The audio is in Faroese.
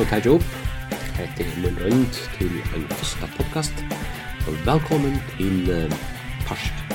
og tar opp. Hette er min rønt til en første podcast. Og velkommen til uh, parst